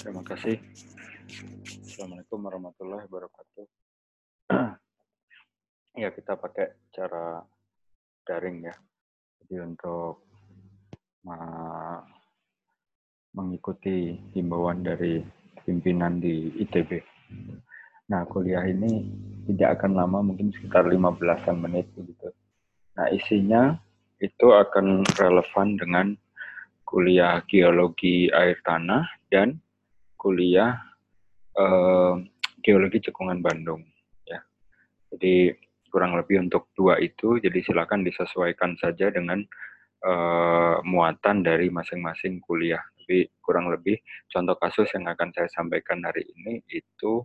Terima kasih. Assalamualaikum warahmatullahi wabarakatuh. ya, kita pakai cara daring ya. Jadi untuk mengikuti himbauan dari pimpinan di ITB. Nah, kuliah ini tidak akan lama, mungkin sekitar 15 menit begitu. Nah, isinya itu akan relevan dengan kuliah geologi air tanah dan kuliah eh, geologi cekungan Bandung ya. Jadi kurang lebih untuk dua itu, jadi silakan disesuaikan saja dengan eh, muatan dari masing-masing kuliah. Tapi kurang lebih contoh kasus yang akan saya sampaikan hari ini itu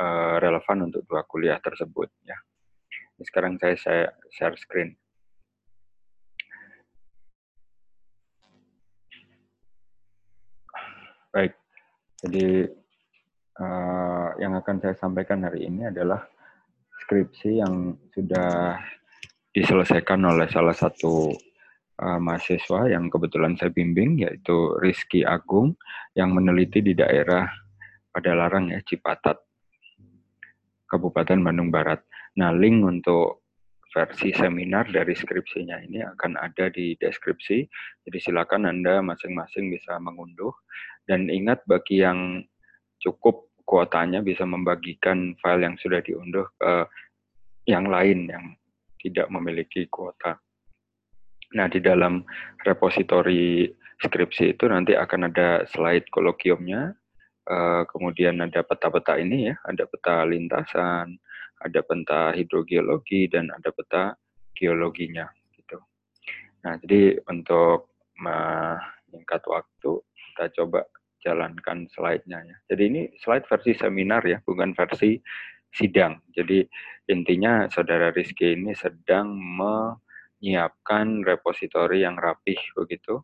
eh, relevan untuk dua kuliah tersebut ya. Sekarang saya, saya share screen. Baik, jadi uh, yang akan saya sampaikan hari ini adalah skripsi yang sudah diselesaikan oleh salah satu uh, mahasiswa yang kebetulan saya bimbing, yaitu Rizky Agung, yang meneliti di daerah Padalarang ya, Cipatat, Kabupaten Bandung Barat. Nah, link untuk versi seminar dari skripsinya ini akan ada di deskripsi. Jadi silakan Anda masing-masing bisa mengunduh dan ingat bagi yang cukup kuotanya bisa membagikan file yang sudah diunduh ke yang lain yang tidak memiliki kuota. Nah, di dalam repositori skripsi itu nanti akan ada slide kolokiumnya, uh, kemudian ada peta-peta ini ya, ada peta lintasan, ada peta hidrogeologi, dan ada peta geologinya. Gitu. Nah, jadi untuk meningkat waktu, kita coba jalankan slide-nya ya. Jadi ini slide versi seminar ya, bukan versi sidang. Jadi intinya saudara Rizky ini sedang menyiapkan repositori yang rapih begitu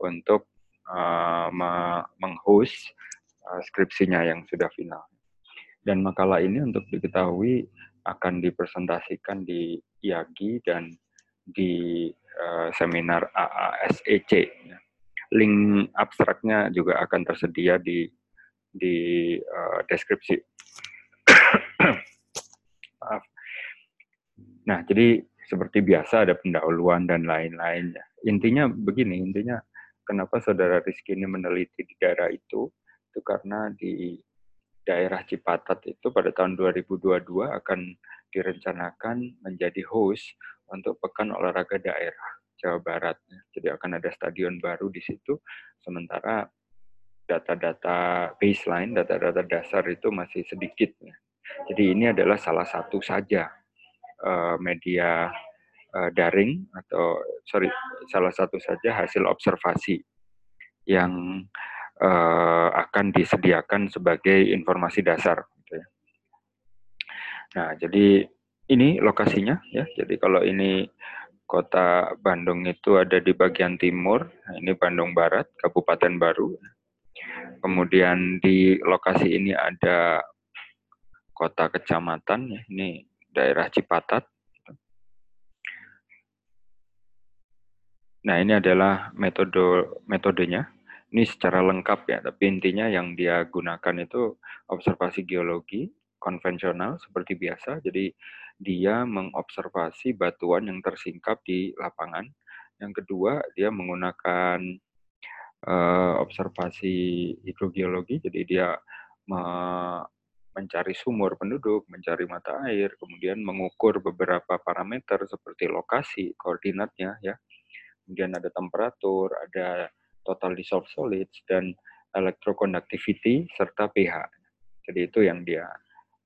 untuk uh, menghost uh, skripsinya yang sudah final. Dan makalah ini untuk diketahui akan dipresentasikan di IAGI dan di uh, seminar AASEC. Link abstraknya juga akan tersedia di di uh, deskripsi. Maaf. Nah, jadi seperti biasa ada pendahuluan dan lain-lainnya. Intinya begini, intinya kenapa saudara Rizky ini meneliti di daerah itu, itu karena di daerah Cipatat itu pada tahun 2022 akan direncanakan menjadi host untuk Pekan Olahraga Daerah. Jawa Barat. Jadi akan ada stadion baru di situ, sementara data-data baseline, data-data dasar itu masih sedikit. Ya. Jadi ini adalah salah satu saja uh, media uh, daring atau sorry salah satu saja hasil observasi yang uh, akan disediakan sebagai informasi dasar. Gitu ya. Nah, jadi ini lokasinya ya. Jadi kalau ini kota Bandung itu ada di bagian timur, nah, ini Bandung Barat, Kabupaten Baru. Kemudian di lokasi ini ada kota kecamatan, ini daerah Cipatat. Nah ini adalah metode metodenya. Ini secara lengkap ya, tapi intinya yang dia gunakan itu observasi geologi konvensional seperti biasa. Jadi dia mengobservasi batuan yang tersingkap di lapangan. Yang kedua, dia menggunakan uh, observasi hidrogeologi, jadi dia me mencari sumur penduduk, mencari mata air, kemudian mengukur beberapa parameter seperti lokasi, koordinatnya, ya. Kemudian ada temperatur, ada total dissolved solids, dan electroconductivity, serta pH. Jadi itu yang dia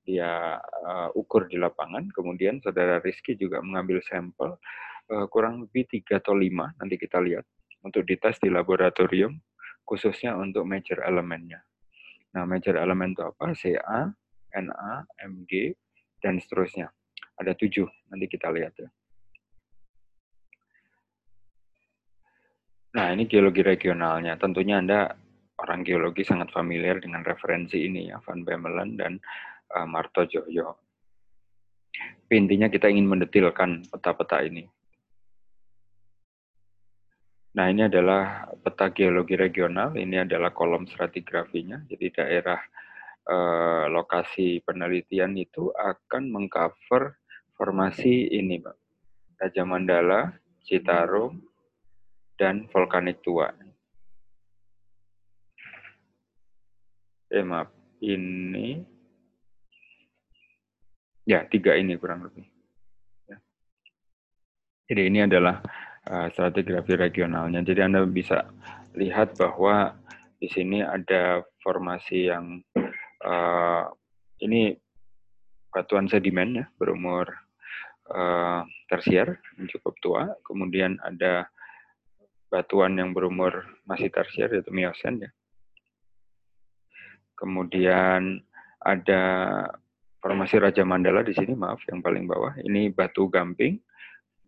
dia uh, ukur di lapangan. Kemudian saudara Rizky juga mengambil sampel uh, kurang lebih tiga atau lima nanti kita lihat untuk dites di laboratorium khususnya untuk major elemennya. Nah, major elemen itu apa? Ca, Na, Mg, dan seterusnya. Ada tujuh, nanti kita lihat ya. Nah, ini geologi regionalnya. Tentunya Anda orang geologi sangat familiar dengan referensi ini ya, Van Bemelen dan uh, Marto Joyo. Intinya kita ingin mendetilkan peta-peta ini. Nah, ini adalah peta geologi regional. Ini adalah kolom stratigrafinya. Jadi daerah eh, lokasi penelitian itu akan mengcover formasi ini, Pak. Raja Mandala, Citarum, dan vulkanik tua. Eh, maaf. Ini ya tiga ini kurang lebih. Ya. Jadi ini adalah uh, stratigrafi regionalnya. Jadi Anda bisa lihat bahwa di sini ada formasi yang uh, ini batuan sedimen ya berumur uh, tersier cukup tua. Kemudian ada batuan yang berumur masih tersier yaitu Miosen ya. Kemudian ada formasi Raja Mandala di sini maaf yang paling bawah. Ini batu gamping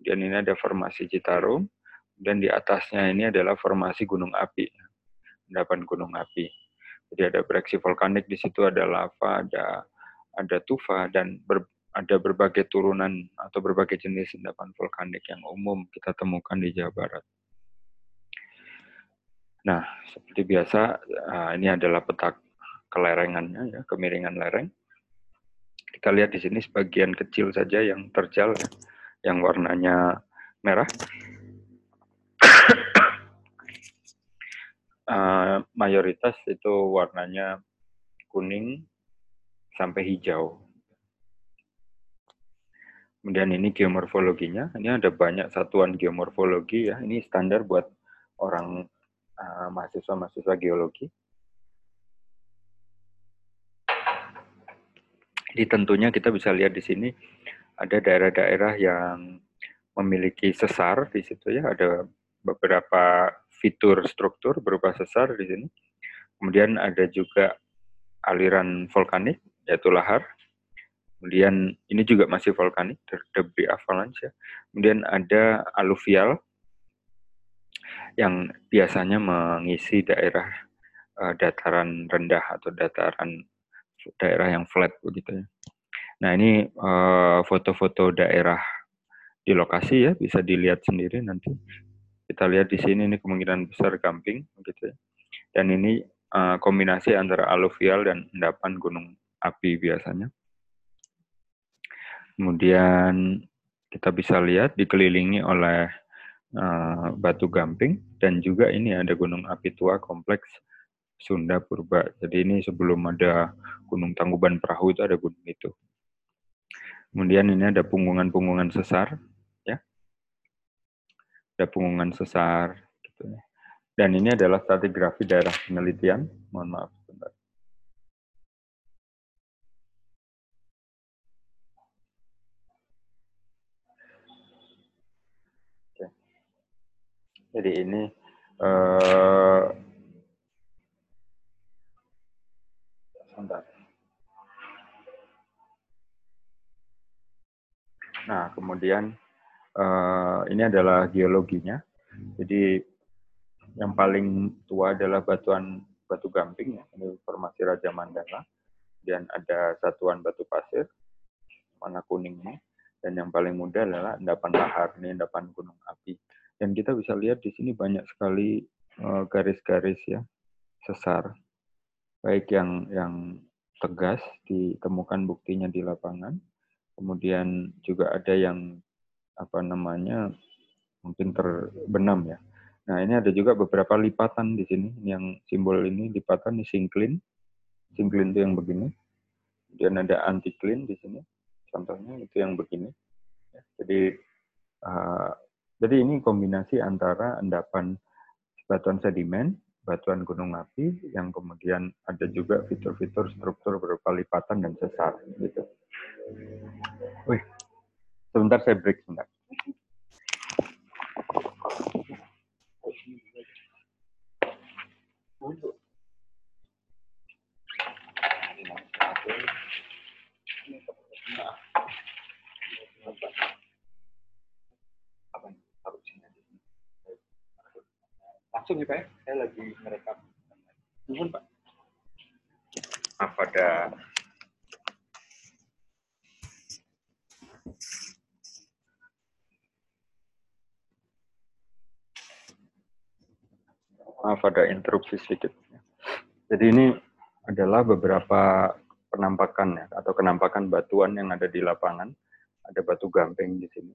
dan ini ada formasi Citarum, dan di atasnya ini adalah formasi gunung api, endapan gunung api. Jadi ada bereaksi vulkanik di situ, ada lava, ada ada tufa, dan ber, ada berbagai turunan atau berbagai jenis endapan vulkanik yang umum kita temukan di Jawa Barat. Nah, seperti biasa, ah, ini adalah peta kelerengannya, ya, kemiringan lereng. Kita lihat di sini sebagian kecil saja yang terjal, ya yang warnanya merah. uh, mayoritas itu warnanya kuning sampai hijau. Kemudian ini geomorfologinya. Ini ada banyak satuan geomorfologi ya. Ini standar buat orang uh, mahasiswa-mahasiswa geologi. Jadi tentunya kita bisa lihat di sini ada daerah-daerah yang memiliki sesar di situ ya, ada beberapa fitur struktur berupa sesar di sini. Kemudian ada juga aliran vulkanik yaitu lahar. Kemudian ini juga masih vulkanik, debris avalanche ya. Kemudian ada aluvial yang biasanya mengisi daerah uh, dataran rendah atau dataran daerah yang flat begitu ya. Nah ini eh, foto-foto uh, daerah di lokasi ya bisa dilihat sendiri nanti. Kita lihat di sini ini kemungkinan besar gamping gitu ya. Dan ini uh, kombinasi antara aluvial dan endapan gunung api biasanya. Kemudian kita bisa lihat dikelilingi oleh uh, batu gamping dan juga ini ada gunung api tua kompleks Sunda Purba. Jadi ini sebelum ada Gunung Tangkuban Perahu itu ada gunung itu. Kemudian ini ada punggungan-punggungan sesar, ya. Ada punggungan sesar, gitu ya. Dan ini adalah stratigrafi daerah penelitian. Mohon maaf sebentar. Oke. Jadi ini uh, sebentar. Nah, kemudian uh, ini adalah geologinya. Jadi yang paling tua adalah batuan batu gamping ya, ini formasi Raja Mandala. Dan ada satuan batu pasir warna kuningnya. Dan yang paling muda adalah endapan lahar, ini endapan gunung api. Dan kita bisa lihat di sini banyak sekali eh, garis-garis ya sesar, baik yang yang tegas ditemukan buktinya di lapangan kemudian juga ada yang apa namanya mungkin terbenam ya. Nah ini ada juga beberapa lipatan di sini yang simbol ini lipatan di sinklin, sinklin itu yang begini. Kemudian ada antiklin di sini, contohnya itu yang begini. Jadi uh, jadi ini kombinasi antara endapan batuan sedimen, batuan gunung api, yang kemudian ada juga fitur-fitur struktur berupa lipatan dan sesar gitu. Wih, sebentar saya break sebentar. Langsung ya Pak, ya? saya lagi merekam. Mohon Pak. Apa ada Maaf ada interupsi sedikit. Jadi ini adalah beberapa penampakan ya, atau kenampakan batuan yang ada di lapangan. Ada batu gamping di sini.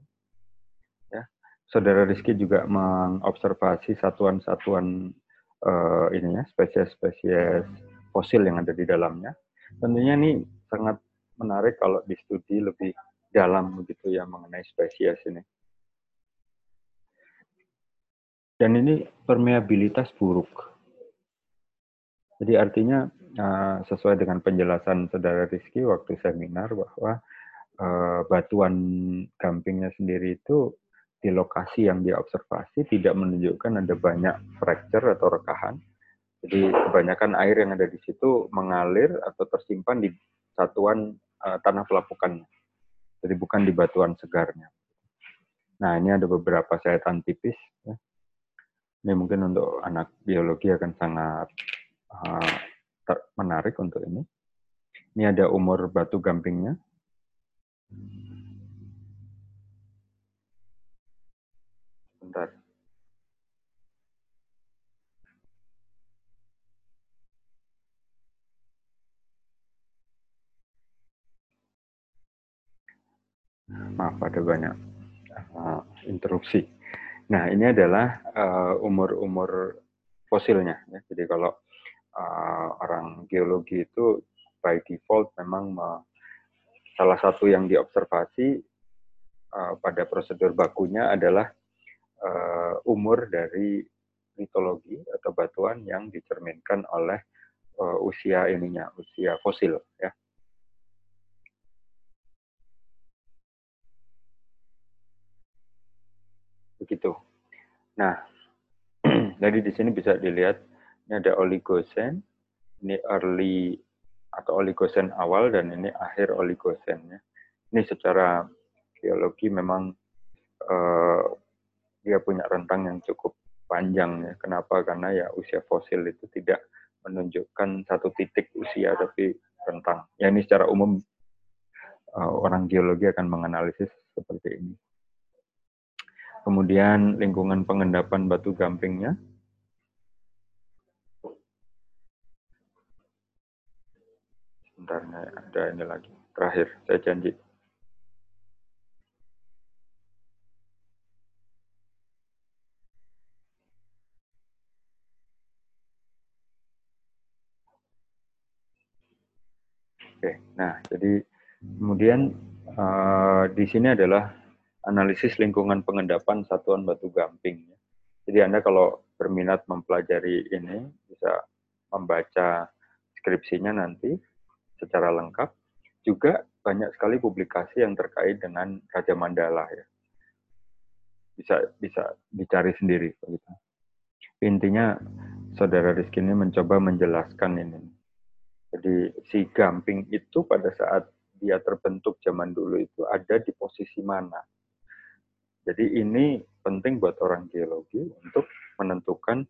Saudara Rizky juga mengobservasi satuan-satuan uh, ini ya, spesies-spesies fosil yang ada di dalamnya. Tentunya ini sangat menarik kalau di studi lebih dalam begitu ya mengenai spesies ini. Dan ini permeabilitas buruk. Jadi artinya uh, sesuai dengan penjelasan saudara Rizky waktu seminar bahwa uh, batuan gampingnya sendiri itu di lokasi yang diobservasi tidak menunjukkan ada banyak fracture atau rekahan. Jadi kebanyakan air yang ada di situ mengalir atau tersimpan di satuan uh, tanah pelapukannya. Jadi bukan di batuan segarnya. Nah ini ada beberapa sayatan tipis. Ya. Ini mungkin untuk anak biologi akan sangat uh, menarik untuk ini. Ini ada umur batu gampingnya. Bentar. Maaf, ada banyak uh, interupsi. Nah, ini adalah uh, umur-umur fosilnya. Ya. Jadi kalau uh, orang geologi itu by default memang me, salah satu yang diobservasi uh, pada prosedur bakunya adalah uh, umur dari mitologi atau batuan yang dicerminkan oleh uh, usia ininya, usia fosil ya. begitu. Nah, jadi di sini bisa dilihat ini ada oligosen, ini early atau oligosen awal dan ini akhir oligosen ya. Ini secara geologi memang uh, dia punya rentang yang cukup panjang ya. Kenapa? Karena ya usia fosil itu tidak menunjukkan satu titik usia tapi rentang. Ya ini secara umum uh, orang geologi akan menganalisis seperti ini. Kemudian lingkungan pengendapan batu gampingnya. Sebentar, ada ini lagi. Terakhir, saya janji. Oke, nah jadi kemudian uh, di sini adalah analisis lingkungan pengendapan satuan batu gamping. Jadi Anda kalau berminat mempelajari ini bisa membaca skripsinya nanti secara lengkap. Juga banyak sekali publikasi yang terkait dengan Raja Mandala ya. Bisa bisa dicari sendiri. Intinya saudara Rizky ini mencoba menjelaskan ini. Jadi si gamping itu pada saat dia terbentuk zaman dulu itu ada di posisi mana jadi ini penting buat orang geologi untuk menentukan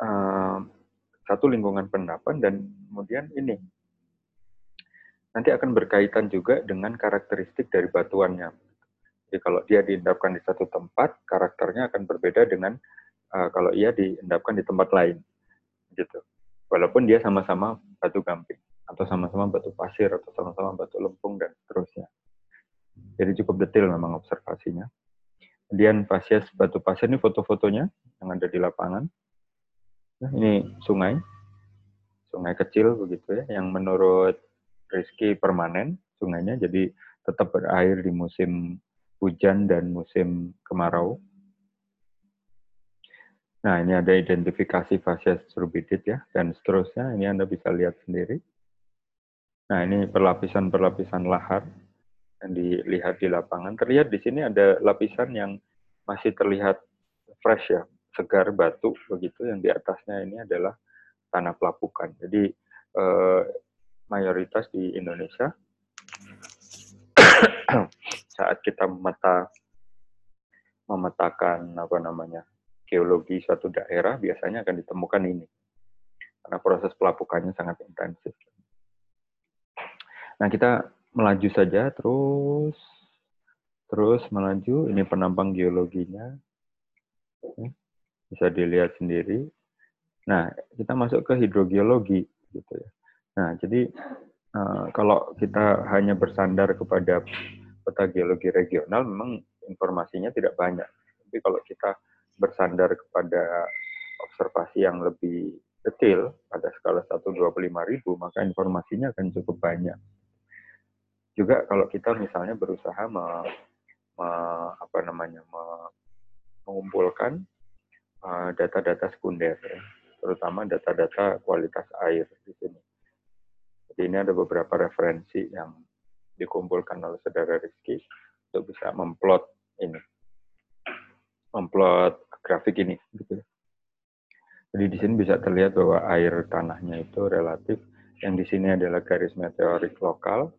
uh, satu lingkungan pendapan dan kemudian ini nanti akan berkaitan juga dengan karakteristik dari batuannya. Jadi kalau dia diendapkan di satu tempat, karakternya akan berbeda dengan uh, kalau ia diendapkan di tempat lain, gitu. Walaupun dia sama-sama batu gamping atau sama-sama batu pasir atau sama-sama batu lempung dan seterusnya. Jadi cukup detail memang observasinya. Kemudian Pasias Batu Pasir ini foto-fotonya yang ada di lapangan. Nah, ini sungai, sungai kecil begitu ya, yang menurut Rizky permanen sungainya, jadi tetap berair di musim hujan dan musim kemarau. Nah, ini ada identifikasi fasies turbidit ya, dan seterusnya. Ini Anda bisa lihat sendiri. Nah, ini perlapisan-perlapisan lahar yang dilihat di lapangan. Terlihat di sini ada lapisan yang masih terlihat fresh ya, segar batu begitu. Yang di atasnya ini adalah tanah pelapukan. Jadi eh, mayoritas di Indonesia saat kita memeta memetakan apa namanya geologi suatu daerah biasanya akan ditemukan ini karena proses pelapukannya sangat intensif. Nah kita melaju saja terus terus melaju ini penampang geologinya bisa dilihat sendiri Nah, kita masuk ke hidrogeologi gitu ya. Nah, jadi uh, kalau kita hanya bersandar kepada peta geologi regional, memang informasinya tidak banyak. Tapi kalau kita bersandar kepada observasi yang lebih detail pada skala 125 ribu, maka informasinya akan cukup banyak. Juga kalau kita misalnya berusaha me, me, apa namanya, me, mengumpulkan uh, data-data uh, sekunder, ya, terutama data-data kualitas air di sini. Jadi ini ada beberapa referensi yang dikumpulkan oleh saudara Rizky untuk bisa memplot ini, memplot grafik ini. Gitu. Jadi di sini bisa terlihat bahwa air tanahnya itu relatif. Yang di sini adalah garis meteorik lokal.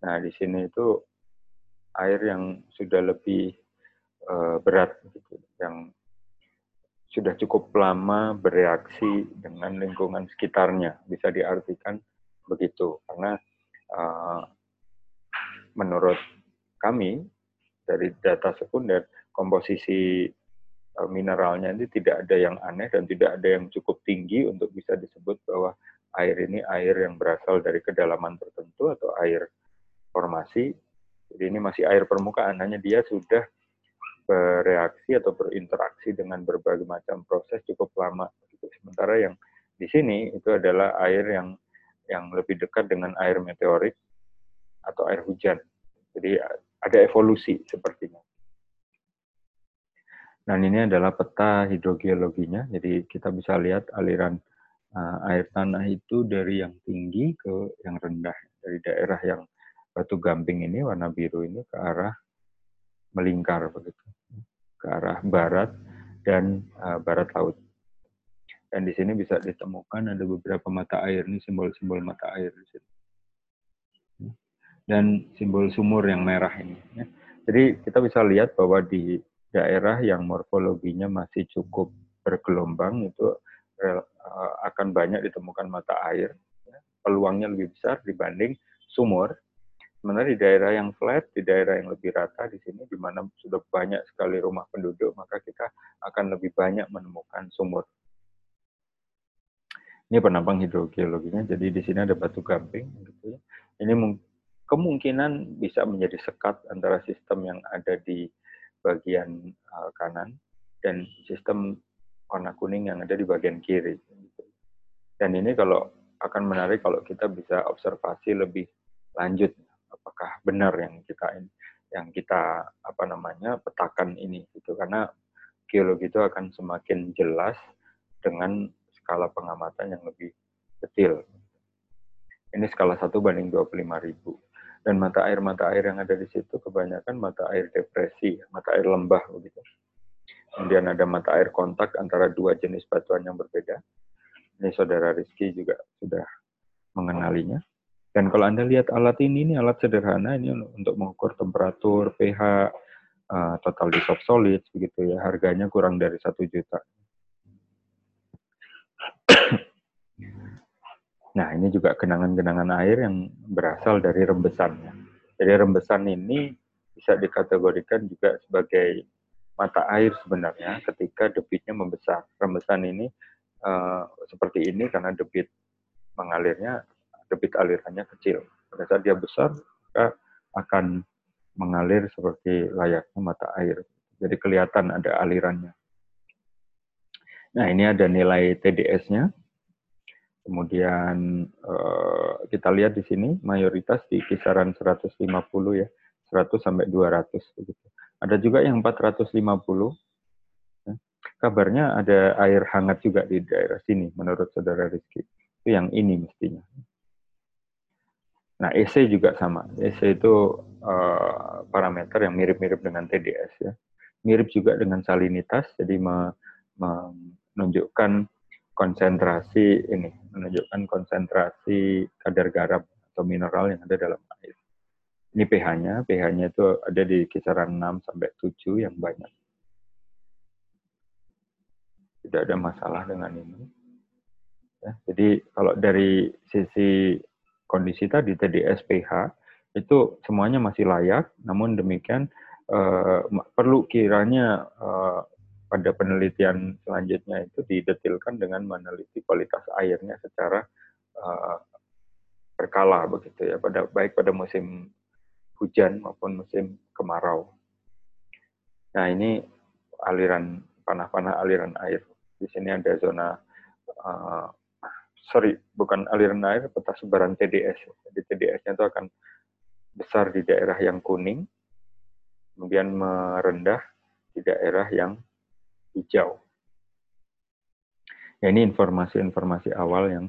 Nah di sini itu air yang sudah lebih uh, berat, gitu, yang sudah cukup lama bereaksi dengan lingkungan sekitarnya. Bisa diartikan begitu, karena uh, menurut kami dari data sekunder komposisi Eh, mineralnya ini tidak ada yang aneh dan tidak ada yang cukup tinggi untuk bisa disebut bahwa air ini air yang berasal dari kedalaman tertentu atau air formasi. Jadi ini masih air permukaan, hanya dia sudah bereaksi atau berinteraksi dengan berbagai macam proses cukup lama. Sementara yang di sini itu adalah air yang yang lebih dekat dengan air meteorik atau air hujan. Jadi ada evolusi sepertinya. Dan ini adalah peta hidrogeologinya. Jadi kita bisa lihat aliran uh, air tanah itu dari yang tinggi ke yang rendah. Dari daerah yang batu gamping ini warna biru ini ke arah melingkar begitu. Ke arah barat dan uh, barat laut. Dan di sini bisa ditemukan ada beberapa mata air ini simbol-simbol mata air di sini. Dan simbol sumur yang merah ini. Ya. Jadi kita bisa lihat bahwa di daerah yang morfologinya masih cukup bergelombang itu eh, akan banyak ditemukan mata air. Ya. Peluangnya lebih besar dibanding sumur. Sementara di daerah yang flat, di daerah yang lebih rata di sini, di mana sudah banyak sekali rumah penduduk, maka kita akan lebih banyak menemukan sumur. Ini penampang hidrogeologinya, jadi di sini ada batu gamping. Gitu ya. Ini kemungkinan bisa menjadi sekat antara sistem yang ada di bagian uh, kanan dan sistem warna kuning yang ada di bagian kiri. Dan ini kalau akan menarik kalau kita bisa observasi lebih lanjut apakah benar yang kita yang kita apa namanya petakan ini gitu karena geologi itu akan semakin jelas dengan skala pengamatan yang lebih detail. Ini skala 1 banding 25 ribu dan mata air mata air yang ada di situ kebanyakan mata air depresi, mata air lembah begitu. Kemudian ada mata air kontak antara dua jenis batuan yang berbeda. Ini saudara Rizky juga sudah mengenalinya. Dan kalau Anda lihat alat ini, ini alat sederhana ini untuk mengukur temperatur, pH, eh, total dissolved solids, begitu ya. Harganya kurang dari satu juta. Nah, ini juga genangan-genangan air yang berasal dari rembesannya. Jadi rembesan ini bisa dikategorikan juga sebagai mata air sebenarnya ketika debitnya membesar. Rembesan ini uh, seperti ini karena debit mengalirnya, debit alirannya kecil. Pada saat dia besar, maka akan mengalir seperti layaknya mata air. Jadi kelihatan ada alirannya. Nah, ini ada nilai TDS-nya. Kemudian uh, kita lihat di sini mayoritas di kisaran 150 ya, 100 sampai 200 begitu. Ada juga yang 450. Ya. Kabarnya ada air hangat juga di daerah sini menurut saudara Rizky. Itu yang ini mestinya. Nah, EC juga sama. EC itu uh, parameter yang mirip-mirip dengan TDS ya. Mirip juga dengan salinitas, jadi menunjukkan konsentrasi ini menunjukkan konsentrasi kadar garam atau mineral yang ada dalam air. Ini pH-nya, pH-nya itu ada di kisaran 6 sampai 7 yang banyak. Tidak ada masalah dengan ini. Ya, jadi kalau dari sisi kondisi tadi TDS pH itu semuanya masih layak, namun demikian uh, perlu kiranya uh, pada penelitian selanjutnya itu didetilkan dengan meneliti kualitas airnya secara uh, berkala begitu ya pada baik pada musim hujan maupun musim kemarau. Nah ini aliran panah-panah aliran air. Di sini ada zona uh, sorry bukan aliran air peta sebaran TDS. Jadi TDS-nya itu akan besar di daerah yang kuning, kemudian merendah di daerah yang hijau. Ya, ini informasi-informasi awal yang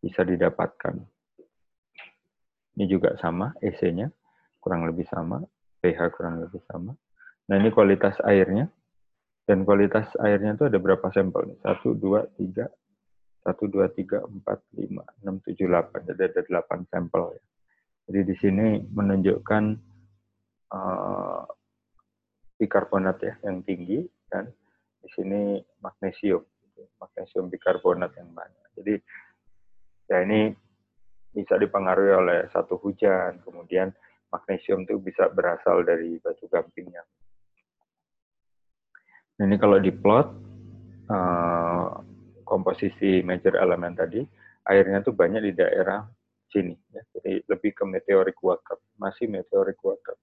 bisa didapatkan. Ini juga sama, EC-nya kurang lebih sama, pH kurang lebih sama. Nah, ini kualitas airnya. Dan kualitas airnya itu ada berapa sampel? 1, 2, 3, 1, 2, 3, 4, 5, 6, 7, 8. Jadi ada 8 sampel. Ya. Jadi di sini menunjukkan uh, bikarbonat ya yang tinggi dan di sini magnesium, magnesium bikarbonat yang banyak. Jadi ya ini bisa dipengaruhi oleh satu hujan, kemudian magnesium itu bisa berasal dari batu gampingnya. Ini kalau diplot uh, komposisi major elemen tadi, airnya tuh banyak di daerah sini, ya. jadi lebih ke meteoric water, masih meteoric water.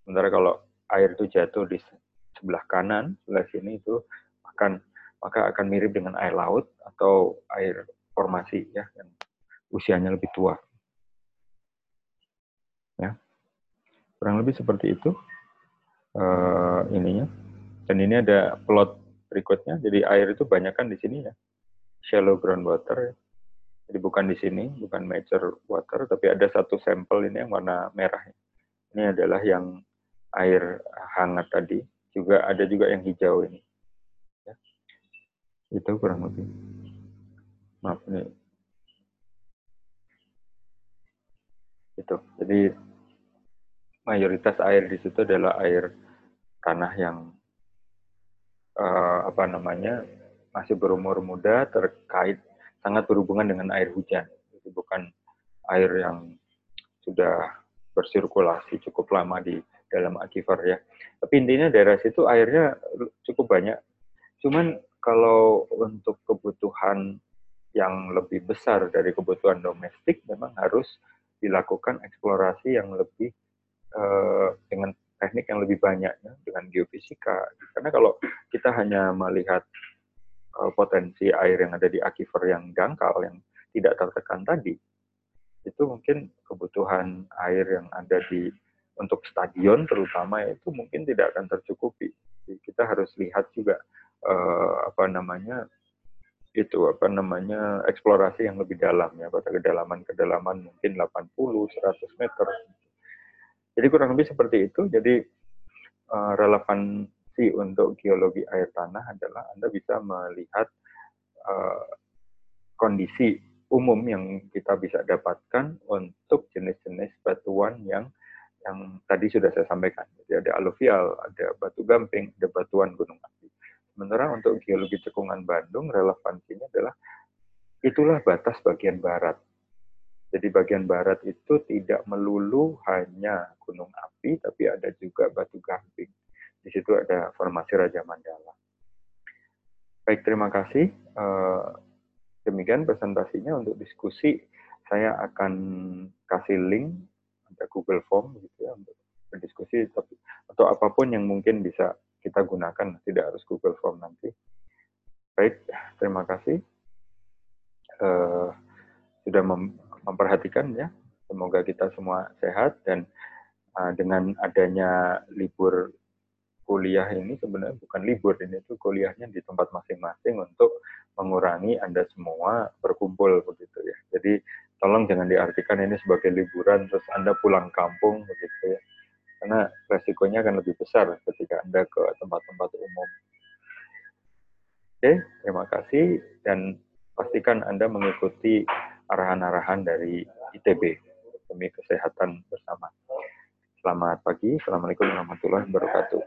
Sementara kalau air itu jatuh di sebelah kanan, sebelah sini itu akan maka akan mirip dengan air laut atau air formasi ya yang usianya lebih tua. Ya. Kurang lebih seperti itu uh, ininya. Dan ini ada plot berikutnya. Jadi air itu banyak kan di sini ya. Shallow groundwater. Jadi bukan di sini, bukan major water, tapi ada satu sampel ini yang warna merah. Ini adalah yang air hangat tadi juga ada juga yang hijau ini. Ya. Itu kurang lebih. Maaf ini. Itu. Jadi mayoritas air di situ adalah air tanah yang uh, apa namanya masih berumur muda terkait sangat berhubungan dengan air hujan. Jadi bukan air yang sudah bersirkulasi cukup lama di dalam aquifer ya. Tapi intinya daerah situ airnya cukup banyak. Cuman kalau untuk kebutuhan yang lebih besar dari kebutuhan domestik memang harus dilakukan eksplorasi yang lebih uh, dengan teknik yang lebih banyak ya, dengan geofisika. Karena kalau kita hanya melihat uh, potensi air yang ada di aquifer yang dangkal yang tidak tertekan tadi, itu mungkin kebutuhan air yang ada di untuk stadion terutama itu mungkin tidak akan tercukupi. Jadi kita harus lihat juga uh, apa namanya itu apa namanya eksplorasi yang lebih dalam ya pada kedalaman-kedalaman mungkin 80 100 meter. Jadi kurang lebih seperti itu. Jadi uh, relevansi untuk geologi air tanah adalah Anda bisa melihat uh, kondisi umum yang kita bisa dapatkan untuk jenis-jenis batuan yang yang tadi sudah saya sampaikan. Jadi ada aluvial, ada batu gamping, ada batuan gunung api. Sementara untuk geologi cekungan Bandung relevansinya adalah itulah batas bagian barat. Jadi bagian barat itu tidak melulu hanya gunung api, tapi ada juga batu gamping. Di situ ada formasi Raja Mandala. Baik, terima kasih. Eh, demikian presentasinya untuk diskusi. Saya akan kasih link ada Google Form gitu ya untuk berdiskusi tapi atau apa pun yang mungkin bisa kita gunakan tidak harus Google Form nanti. Baik, terima kasih uh, sudah mem memperhatikan ya. Semoga kita semua sehat dan uh, dengan adanya libur kuliah ini sebenarnya bukan libur ini itu kuliahnya di tempat masing-masing untuk mengurangi Anda semua berkumpul begitu ya. Jadi tolong jangan diartikan ini sebagai liburan terus Anda pulang kampung begitu ya. Karena resikonya akan lebih besar ketika Anda ke tempat-tempat umum. Oke, terima kasih dan pastikan Anda mengikuti arahan-arahan dari ITB demi kesehatan bersama. Selamat pagi, Assalamualaikum warahmatullahi wabarakatuh.